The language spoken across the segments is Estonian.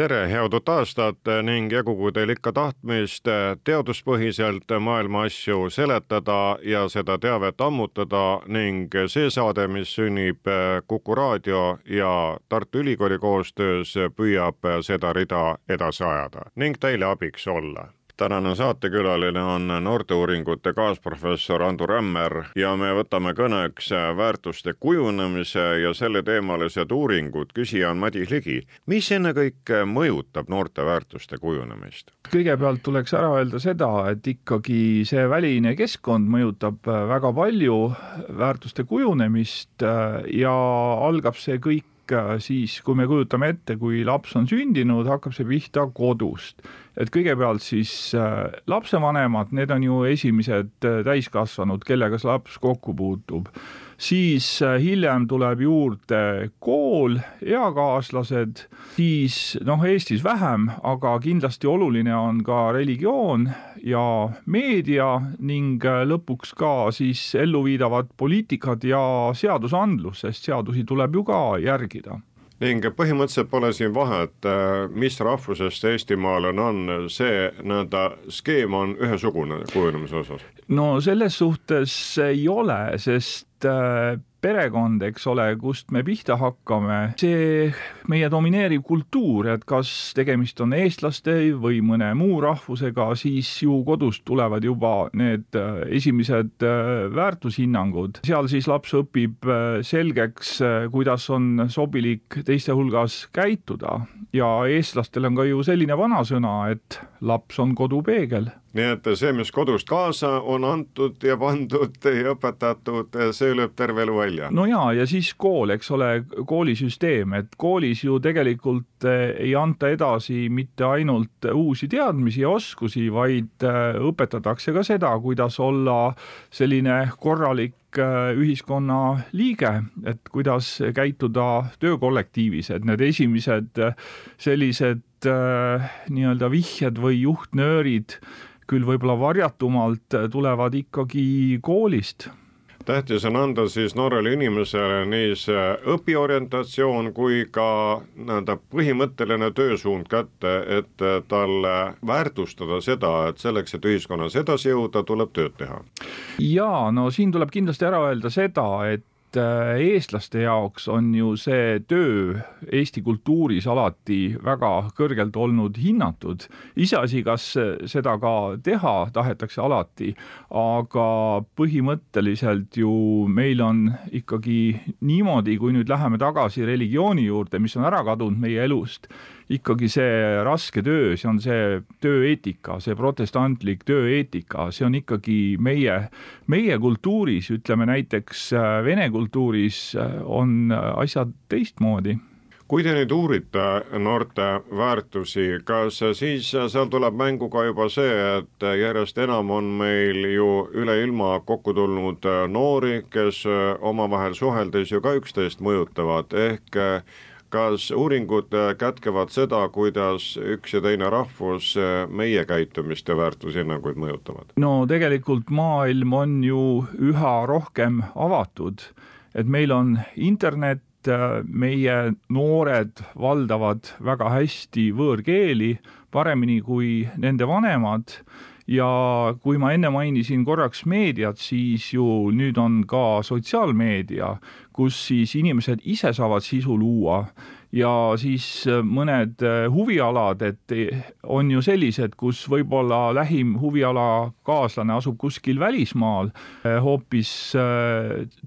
tere, head uut aastat ning jagugu teil ikka tahtmist teaduspõhiselt maailma asju seletada ja seda teavet ammutada ning see saade, mis sünnib Kuku raadio ja Tartu Ülikooli koostöös, püüab seda rida edasi ajada ning teile abiks olla tänane saatekülaline on noorteuuringute kaasprofessor Ando Rämmer ja me võtame kõneks väärtuste kujunemise ja selleteemalised uuringud. küsija on Madis Ligi. mis ennekõike mõjutab noorte väärtuste kujunemist? kõigepealt tuleks ära öelda seda, et ikkagi see väline keskkond mõjutab väga palju väärtuste kujunemist ja algab see kõik siis, kui me kujutame ette, kui laps on sündinud, hakkab see pihta kodust et kõigepealt siis äh, lapsevanemad, need on ju esimesed äh, täiskasvanud, kellega see laps kokku puutub, siis äh, hiljem tuleb juurde kool, eakaaslased, siis noh, Eestis vähem, aga kindlasti oluline on ka religioon ja meedia ning lõpuks ka siis elluviidavad poliitikad ja seadusandlus, sest seadusi tuleb ju ka järgida ning põhimõtteliselt pole siin vahet, äh, mis rahvusest eestimaalane on, see nii-öelda skeem on ühesugune kujunemise osas? no selles suhtes ei ole, sest äh, perekond, eks ole, kust me pihta hakkame, see meie domineeriv kultuur, et kas tegemist on eestlaste või mõne muu rahvusega, siis ju kodust tulevad juba need äh, esimesed äh, väärtushinnangud. seal siis laps õpib äh, selgeks, kuidas on sobilik teiste hulgas käituda ja eestlastel on ka ju selline vanasõna, et laps on kodupeegel nii et see, mis kodust kaasa on antud ja pandud ja õpetatud, see lööb terve elu välja. No ja, ja siis kool, eks ole, koolisüsteem, et koolis ju tegelikult eh, ei anta edasi mitte ainult uusi teadmisi ja oskusi, vaid eh, õpetatakse ka seda, kuidas olla selline korralik eh, ühiskonna liige, et kuidas käituda töökollektiivis, et need esimesed sellised nii-öelda vihjed või juhtnöörid küll võib-olla varjatumalt tulevad ikkagi koolist tähtis on anda siis noorele inimesele nii see õpiorientatsioon kui ka nii-öelda põhimõtteline töösuund kätte, et talle väärtustada seda, et selleks, et ühiskonnas edasi jõuda, tuleb tööd teha. jaa, no siin tuleb kindlasti ära öelda seda, et Äh, eestlaste jaoks on ju see töö Eesti kultuuris alati väga kõrgelt olnud hinnatud. iseasi, kas seda ka teha tahetakse alati, aga põhimõtteliselt ju meil on ikkagi niimoodi, kui nüüd läheme tagasi religiooni juurde, mis on ära kadunud meie elust ikkagi see raske töö, see on see tööeetika, see protestantlik tööeetika, see on ikkagi meie, meie kultuuris, ütleme näiteks äh, vene kultuuris äh, on asjad teistmoodi. Kui te nüüd uurite noorte väärtusi, kas siis seal tuleb mängu ka juba see, et järjest enam on meil ju üle ilma kokku tulnud noori, kes omavahel suheldes ju ka üksteist mõjutavad, ehk kas uuringud äh, kätkevad seda, kuidas üks ja teine rahvus äh, meie käitumist ja väärtushinnanguid mõjutavad? no tegelikult maailm on ju üha rohkem avatud, et meil on internet, äh, meie noored valdavad väga hästi võõrkeeli, paremini kui nende vanemad ja kui ma enne mainisin korraks meediat, siis ju nüüd on ka sotsiaalmeedia, kus siis inimesed ise saavad sisu luua ja siis äh, mõned äh, huvialad, et äh, on ju sellised, kus võib-olla lähim huviala kaaslane asub kuskil välismaal, hoopis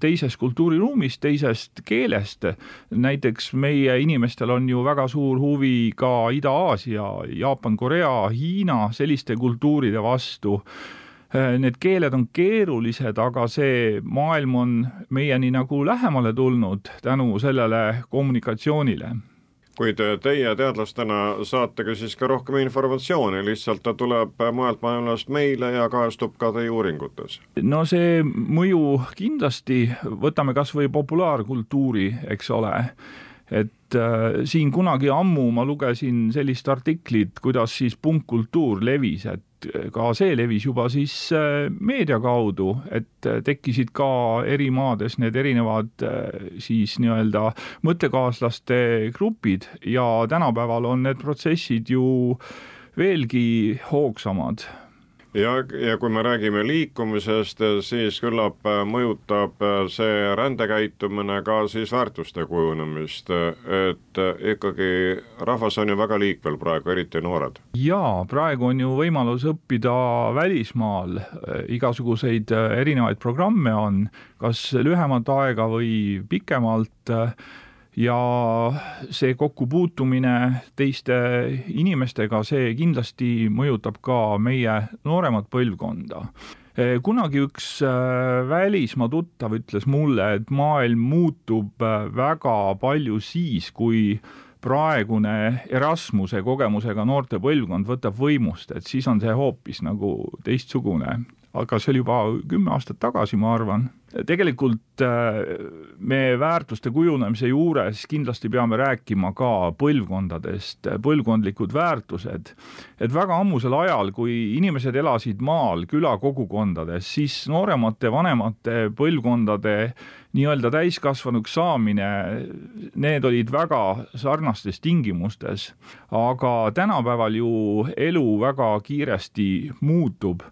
teises kultuuriruumis, teisest keelest. näiteks meie inimestel on ju väga suur huvi ka Ida-Aasia, Jaapan, Korea, Hiina, selliste kultuuride vastu need keeled on keerulised, aga see maailm on meieni nagu lähemale tulnud tänu sellele kommunikatsioonile kuid teie teadlastena saate ka siis ka rohkem informatsiooni, lihtsalt ta tuleb mujalt maailmast meile ja kajastub ka teie uuringutes. no see mõju kindlasti, võtame kas või populaarkultuuri, eks ole, et äh, siin kunagi ammu ma lugesin sellist artiklit, kuidas siis punkkultuur levis, et ka see levis juba siis äh, meedia kaudu, et äh, tekkisid ka eri maades need erinevad äh, siis nii-öelda mõttekaaslaste grupid ja tänapäeval on need protsessid ju veelgi hoogsamad ja, ja kui me räägime liikumisest, siis küllap äh, mõjutab äh, see rändekäitumine ka siis väärtuste kujunemist, et äh, ikkagi rahvas on ju väga liikvel praegu, eriti noored. jaa, praegu on ju võimalus õppida välismaal, igasuguseid erinevaid programme on, kas lühemat aega või pikemalt ja see kokkupuutumine teiste inimestega, see kindlasti mõjutab ka meie nooremat põlvkonda kunagi üks äh, välismaa tuttav ütles mulle, et maailm muutub äh, väga palju siis, kui praegune Erasmuse kogemusega noorte põlvkond võtab võimust, et siis on see hoopis nagu teistsugune. Aga see oli juba kümme aastat tagasi, ma arvan tegelikult äh, me väärtuste kujunemise juures kindlasti peame rääkima ka põlvkondadest, põlvkondlikud väärtused. et väga ammusel ajal, kui inimesed elasid maal külakogukondades, siis nooremate, vanemate põlvkondade nii-öelda täiskasvanuks saamine, need olid väga sarnastes tingimustes. aga tänapäeval ju elu väga kiiresti muutub,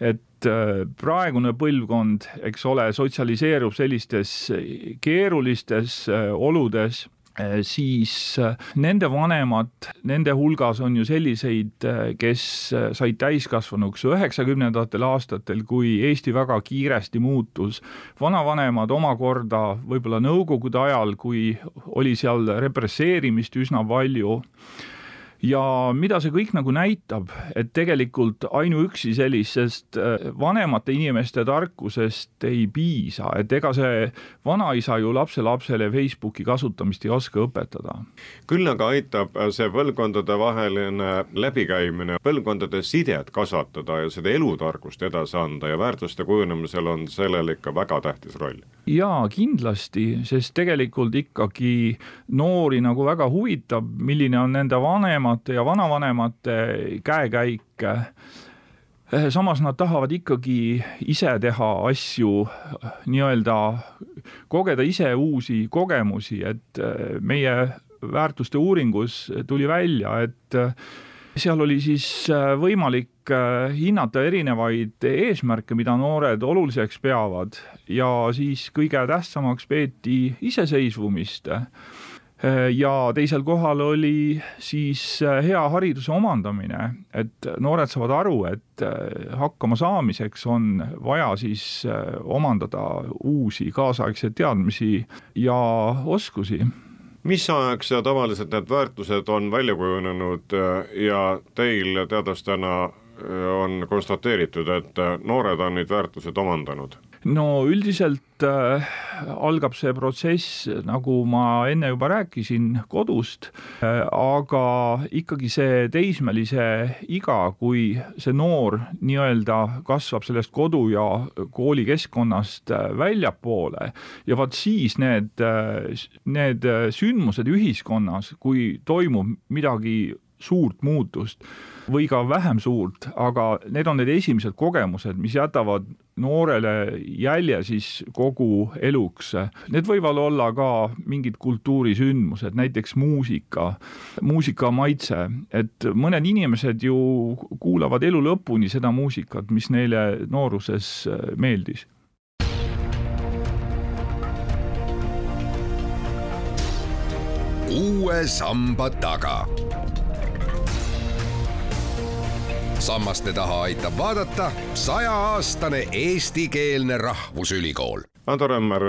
et Äh, praegune põlvkond, eks ole, sotsialiseerub sellistes keerulistes äh, oludes äh, siis nende vanemad, nende hulgas on ju selliseid, kes said täiskasvanuks üheksakümnendatel aastatel, kui Eesti väga kiiresti muutus. vanavanemad omakorda võib-olla nõukogude ajal, kui oli seal represseerimist üsna palju ja mida see kõik nagu näitab, et tegelikult ainuüksi sellisest äh, vanemate inimeste tarkusest ei piisa, et ega see vanaisa ju lapselapsele Facebooki kasutamist ei oska õpetada. küll aga aitab see põlvkondadevaheline läbikäimine, põlvkondade sidet kasvatada ja seda elutarkust edasi anda ja väärtuste kujunemisel on sellel ikka väga tähtis roll. jaa, kindlasti, sest tegelikult ikkagi noori nagu väga huvitab, milline on nende vanema vanemate ja vanavanemate käekäik. samas nad tahavad ikkagi ise teha asju, nii-öelda kogeda ise uusi kogemusi, et meie väärtuste uuringus tuli välja, et seal oli siis võimalik hinnata erinevaid eesmärke, mida noored oluliseks peavad ja siis kõige tähtsamaks peeti iseseisvumist ja teisel kohal oli siis äh, hea hariduse omandamine, et noored saavad aru, et äh, hakkama saamiseks on vaja siis omandada uusi kaasaegseid teadmisi ja oskusi mis ajaks tavaliselt need väärtused on välja kujunenud ja teil teadlastena on konstateeritud, et noored on neid väärtused omandanud? No üldiselt äh, algab see protsess, nagu ma enne juba rääkisin, kodust. Äh,, aga ikkagi see teismelise iga, kui see noor nii-öelda kasvab sellest kodu ja koolikeskkonnast äh, väljapoole. Ja vaat siis need, äh, need sündmused ühiskonnas, kui toimub midagi suurt muutust või ka vähem suurt, aga need on need esimesed kogemused, mis jätavad noorele jälje siis kogu eluks. Need võivad olla ka mingid kultuurisündmused, näiteks muusika, muusika maitse, et mõned inimesed ju kuulavad elu lõpuni seda muusikat, mis neile nooruses meeldis. Uue samba taga sammaste taha aitab vaadata sajaaastane eestikeelne rahvusülikool. Ando Rämmer,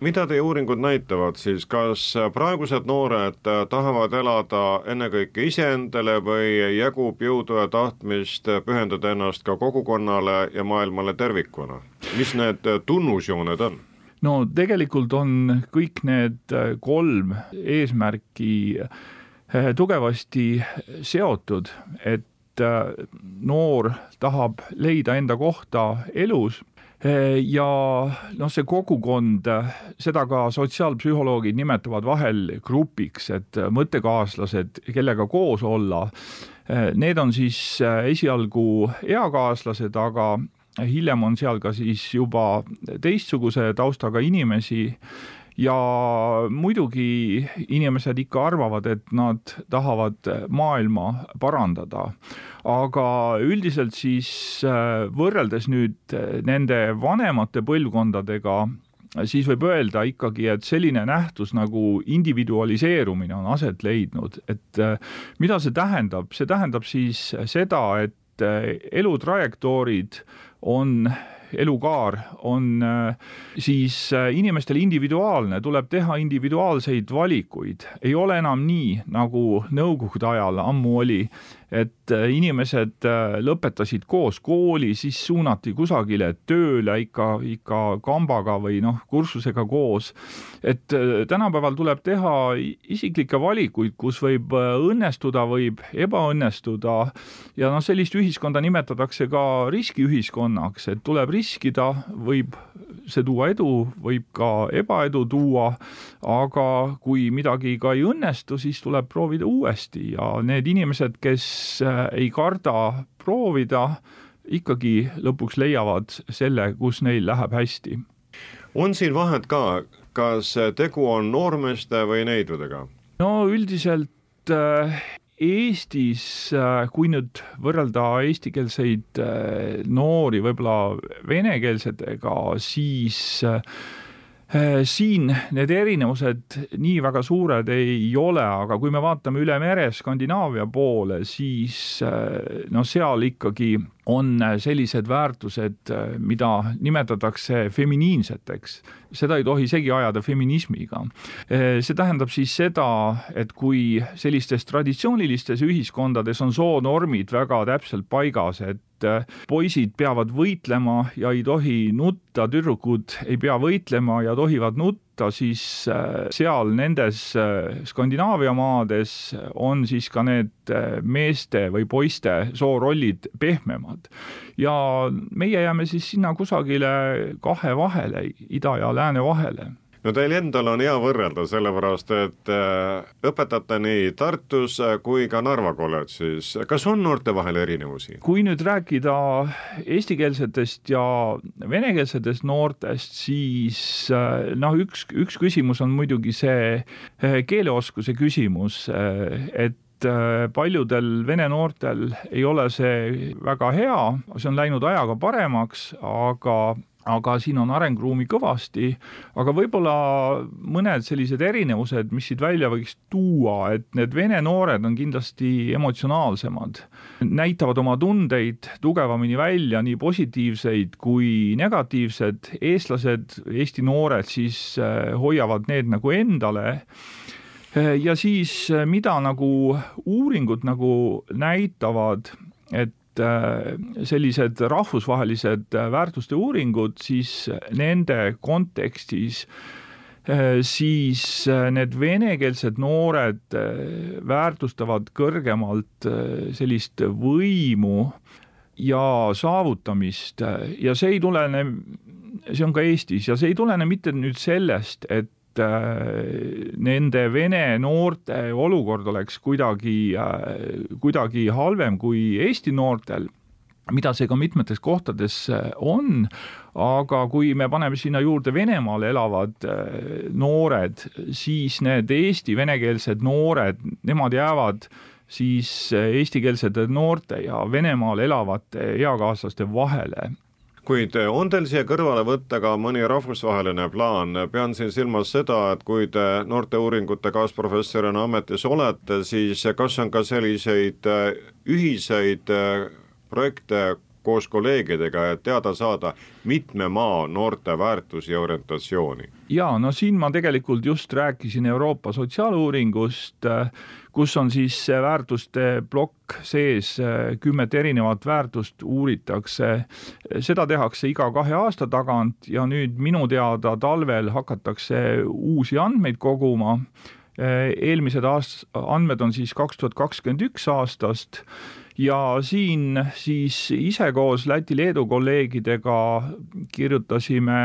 mida teie uuringud näitavad siis, kas praegused noored tahavad elada ennekõike iseendale või jagub jõudu ja tahtmist pühendada ennast ka kogukonnale ja maailmale tervikuna? mis need tunnusjooned on? no tegelikult on kõik need kolm eesmärki tugevasti seotud, et noor tahab leida enda kohta elus. Ja noh, see kogukond, seda ka sotsiaalpsühholoogid nimetavad vahel grupiks, et mõttekaaslased, kellega koos olla, need on siis esialgu eakaaslased, aga hiljem on seal ka siis juba teistsuguse taustaga inimesi ja muidugi inimesed ikka arvavad, et nad tahavad maailma parandada. Aga üldiselt siis äh, võrreldes nüüd äh, nende vanemate põlvkondadega, siis võib öelda ikkagi, et selline nähtus nagu individualiseerumine on aset leidnud, et äh, mida see tähendab, see tähendab siis seda, et elutrajektoorid on elukaar on siis inimestel individuaalne, tuleb teha individuaalseid valikuid, ei ole enam nii, nagu nõukogude ajal ammu oli, et äh, inimesed äh, lõpetasid koos kooli, siis suunati kusagile tööle ikka, ikka kambaga või noh, kursusega koos. et äh, tänapäeval tuleb teha isiklikke valikuid, kus võib õnnestuda, võib ebaõnnestuda. Ja noh, sellist ühiskonda nimetatakse ka riskiühiskonnaks, et tuleb riskida, võib see tuua edu, võib ka ebaedu tuua, aga kui midagi ka ei õnnestu, siis tuleb proovida uuesti. Ja need inimesed, kes äh, ei karda proovida, ikkagi lõpuks leiavad selle, kus neil läheb hästi. on siin vahet ka, kas tegu on noormeeste või neidudega? no üldiselt äh, Eestis, äh, kui nüüd võrrelda eestikeelseid noori võib-olla venekeelsetega, siis siin need erinevused nii väga suured ei ole, aga kui me vaatame üle mere Skandinaavia poole, siis no seal ikkagi on sellised väärtused, mida nimetatakse feminiinseteks. seda ei tohi segi ajada feminismiga. see tähendab siis seda, et kui sellistes traditsioonilistes ühiskondades on soonormid väga täpselt paigas, et poisid peavad võitlema ja ei tohi nutta, tüdrukud ei pea võitlema ja tohivad nutta, võtta, siis äh, seal nendes äh, Skandinaavia maades on siis ka need äh, meeste või poiste soorollid pehmemad. ja meie jääme siis sinna kusagile kahe vahele, ida ja lääne vahele no teil endal on hea võrrelda, sellepärast et äh, õpetate nii Tartus äh, kui ka Narva kolledžis. kas on noorte vahel erinevusi? kui nüüd rääkida eestikeelsetest ja venekeelsetest noortest, siis äh, noh, üks, üks küsimus on muidugi see keeleoskuse küsimus, et paljudel vene noortel ei ole see väga hea, see on läinud ajaga paremaks, aga aga siin on arenguruumi kõvasti, aga võib-olla mõned sellised erinevused, mis siit välja võiks tuua, et need vene noored on kindlasti emotsionaalsemad, näitavad oma tundeid tugevamini välja, nii positiivseid kui negatiivsed, eestlased, Eesti noored siis äh, hoiavad need nagu endale. Äh, ja siis, äh, mida nagu uuringud nagu näitavad, et Äh, sellised rahvusvahelised äh, väärtuste uuringud, siis nende kontekstis äh, siis need venekeelsed noored väärtustavad kõrgemalt sellist võimu ja saavutamist. Ja see ei tulene, see on ka Eestis ja see ei tulene mitte nüüd sellest, et nende vene noorte olukord oleks kuidagi, äh, kuidagi halvem kui Eesti noortel, mida see ka mitmetes kohtades äh, on, aga kui me paneme sinna juurde Venemaal elavad noored, siis need Eesti venekeelsed noored, nemad jäävad siis eestikeelsete noorte ja Venemaal elavate eakaaslaste vahele kuid eh, on teil siia kõrvale võtta ka mõni rahvusvaheline plaan, pean siin silmas seda, et kui te noorteuuringute kaasprofessorina ametis olete, siis kas on ka selliseid eh, ühiseid eh, projekte koos kolleegidega, et teada saada mitme maa noorte väärtusi ja orientatsiooni? jaa, no siin ma tegelikult just rääkisin Euroopa sotsiaaluuringust, kus on siis väärtuste plokk sees, kümmet erinevat väärtust uuritakse. seda tehakse iga kahe aasta tagant ja nüüd minu teada talvel hakatakse uusi andmeid koguma eelmised aast-, andmed on siis kaks tuhat kakskümmend üks aastast ja siin siis ise koos Läti-Leedu kolleegidega kirjutasime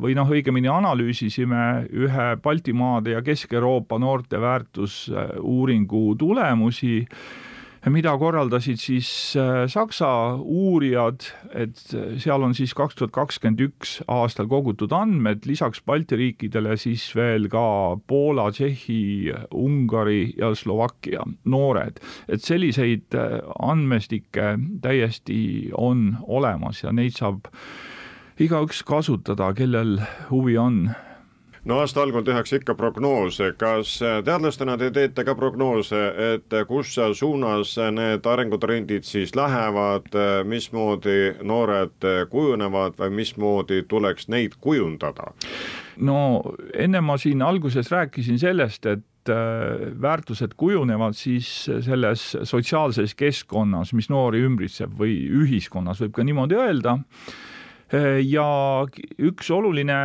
või noh, õigemini analüüsisime ühe Baltimaade ja Kesk-Euroopa noorte väärtusuuringu tulemusi mida korraldasid siis äh, Saksa uurijad, et seal on siis kaks tuhat kakskümmend üks aastal kogutud andmed, lisaks Balti riikidele siis veel ka Poola, Tšehhi, Ungari ja Slovakkia noored. et selliseid äh, andmestikke täiesti on olemas ja neid saab igaüks kasutada, kellel huvi on no aasta algul tehakse ikka prognoose, kas teadlastena te teete ka prognoose, et kus suunas need arengutrendid siis lähevad, mismoodi noored kujunevad või mismoodi tuleks neid kujundada? no enne ma siin alguses rääkisin sellest, et äh, väärtused kujunevad siis selles sotsiaalses keskkonnas, mis noori ümbritseb või ühiskonnas, võib ka niimoodi öelda ja üks oluline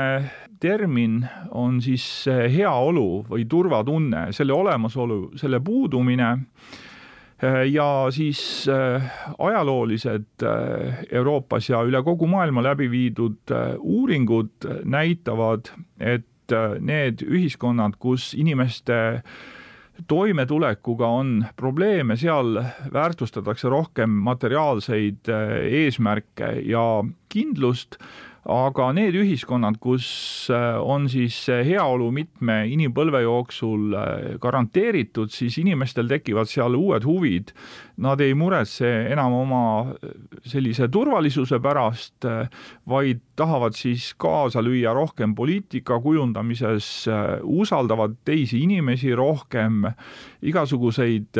termin on siis heaolu või turvatunne, selle olemasolu, selle puudumine. Ja siis äh, ajaloolised äh, Euroopas ja üle kogu maailma läbi viidud äh, uuringud näitavad, et need ühiskonnad, kus inimeste toimetulekuga on probleeme, seal väärtustatakse rohkem materiaalseid eesmärke ja kindlust aga need ühiskonnad, kus äh, on siis heaolu mitme inimpõlve jooksul äh, garanteeritud, siis inimestel tekivad seal uued huvid. Nad ei muretse enam oma äh, sellise turvalisuse pärast, vaid tahavad siis kaasa lüüa rohkem poliitika kujundamises, usaldavad teisi inimesi rohkem, igasuguseid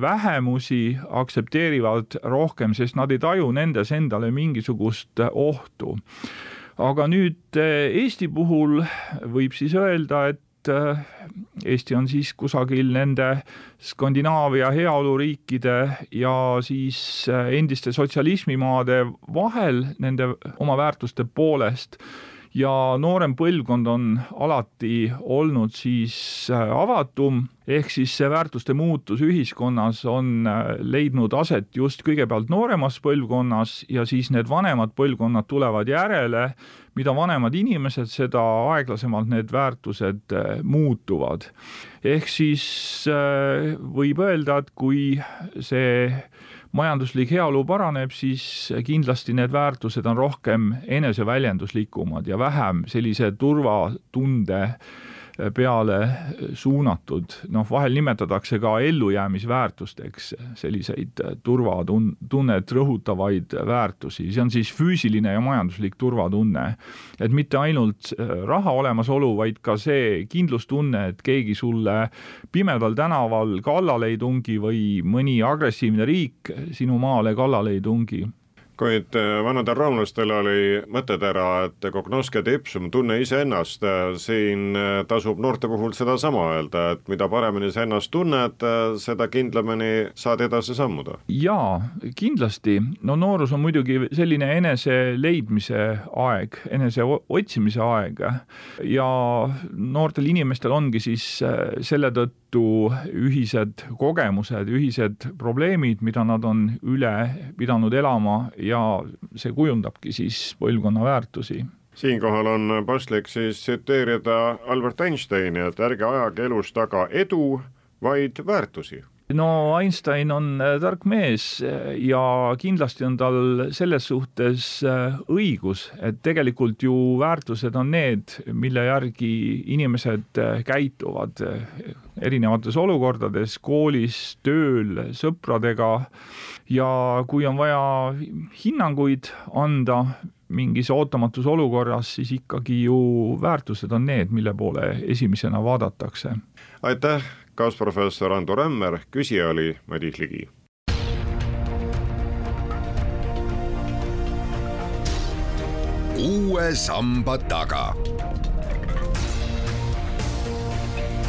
vähemusi aktsepteerivad rohkem, sest nad ei taju nendes endale mingisugust ohtu aga nüüd eh, Eesti puhul võib siis öelda, et eh, Eesti on siis kusagil nende Skandinaavia heaoluriikide ja siis eh, endiste sotsialismimaade vahel nende oma väärtuste poolest ja noorem põlvkond on alati olnud siis äh, avatum, ehk siis see väärtuste muutus ühiskonnas on äh, leidnud aset just kõigepealt nooremas põlvkonnas ja siis need vanemad põlvkonnad tulevad järele, mida vanemad inimesed, seda aeglasemalt need väärtused äh, muutuvad. ehk siis võib öelda, et kui see majanduslik heaolu paraneb, siis kindlasti need väärtused on rohkem eneseväljenduslikumad ja vähem sellise turvatunde peale suunatud, noh, vahel nimetatakse ka ellujäämisväärtusteks selliseid turvatunnet rõhutavaid väärtusi, see on siis füüsiline ja majanduslik turvatunne. et mitte ainult raha olemasolu, vaid ka see kindlustunne, et keegi sulle pimedal tänaval kallale ei tungi või mõni agressiivne riik sinu maale kallale ei tungi kuid äh, vanadel roomlastel oli mõttetera, et cognosce ipsum, tunne iseennast, siin äh, tasub noorte puhul sedasama öelda, et mida paremini sa ennast tunned, seda kindlamini saad edasi sammuda. jaa, kindlasti, no noorus on muidugi selline enese leidmise aeg, enese otsimise aeg ja noortel inimestel ongi siis selle tõttu ühised kogemused, ühised probleemid, mida nad on üle pidanud elama ja see kujundabki siis põlvkonna väärtusi. Siinkohal on paslik siis tsiteerida Albert Einsteini, et ärge ajage elus taga edu, vaid väärtusi. No Einstein on tark mees ja kindlasti on tal selles suhtes õigus, et tegelikult ju väärtused on need, mille järgi inimesed käituvad erinevates olukordades, koolis, tööl, sõpradega ja kui on vaja hinnanguid anda mingis ootamatus olukorras, siis ikkagi ju väärtused on need, mille poole esimesena vaadatakse. aitäh, kaasprofessor Ando Rämmer, küsija oli Madis Ligi. uue samba taga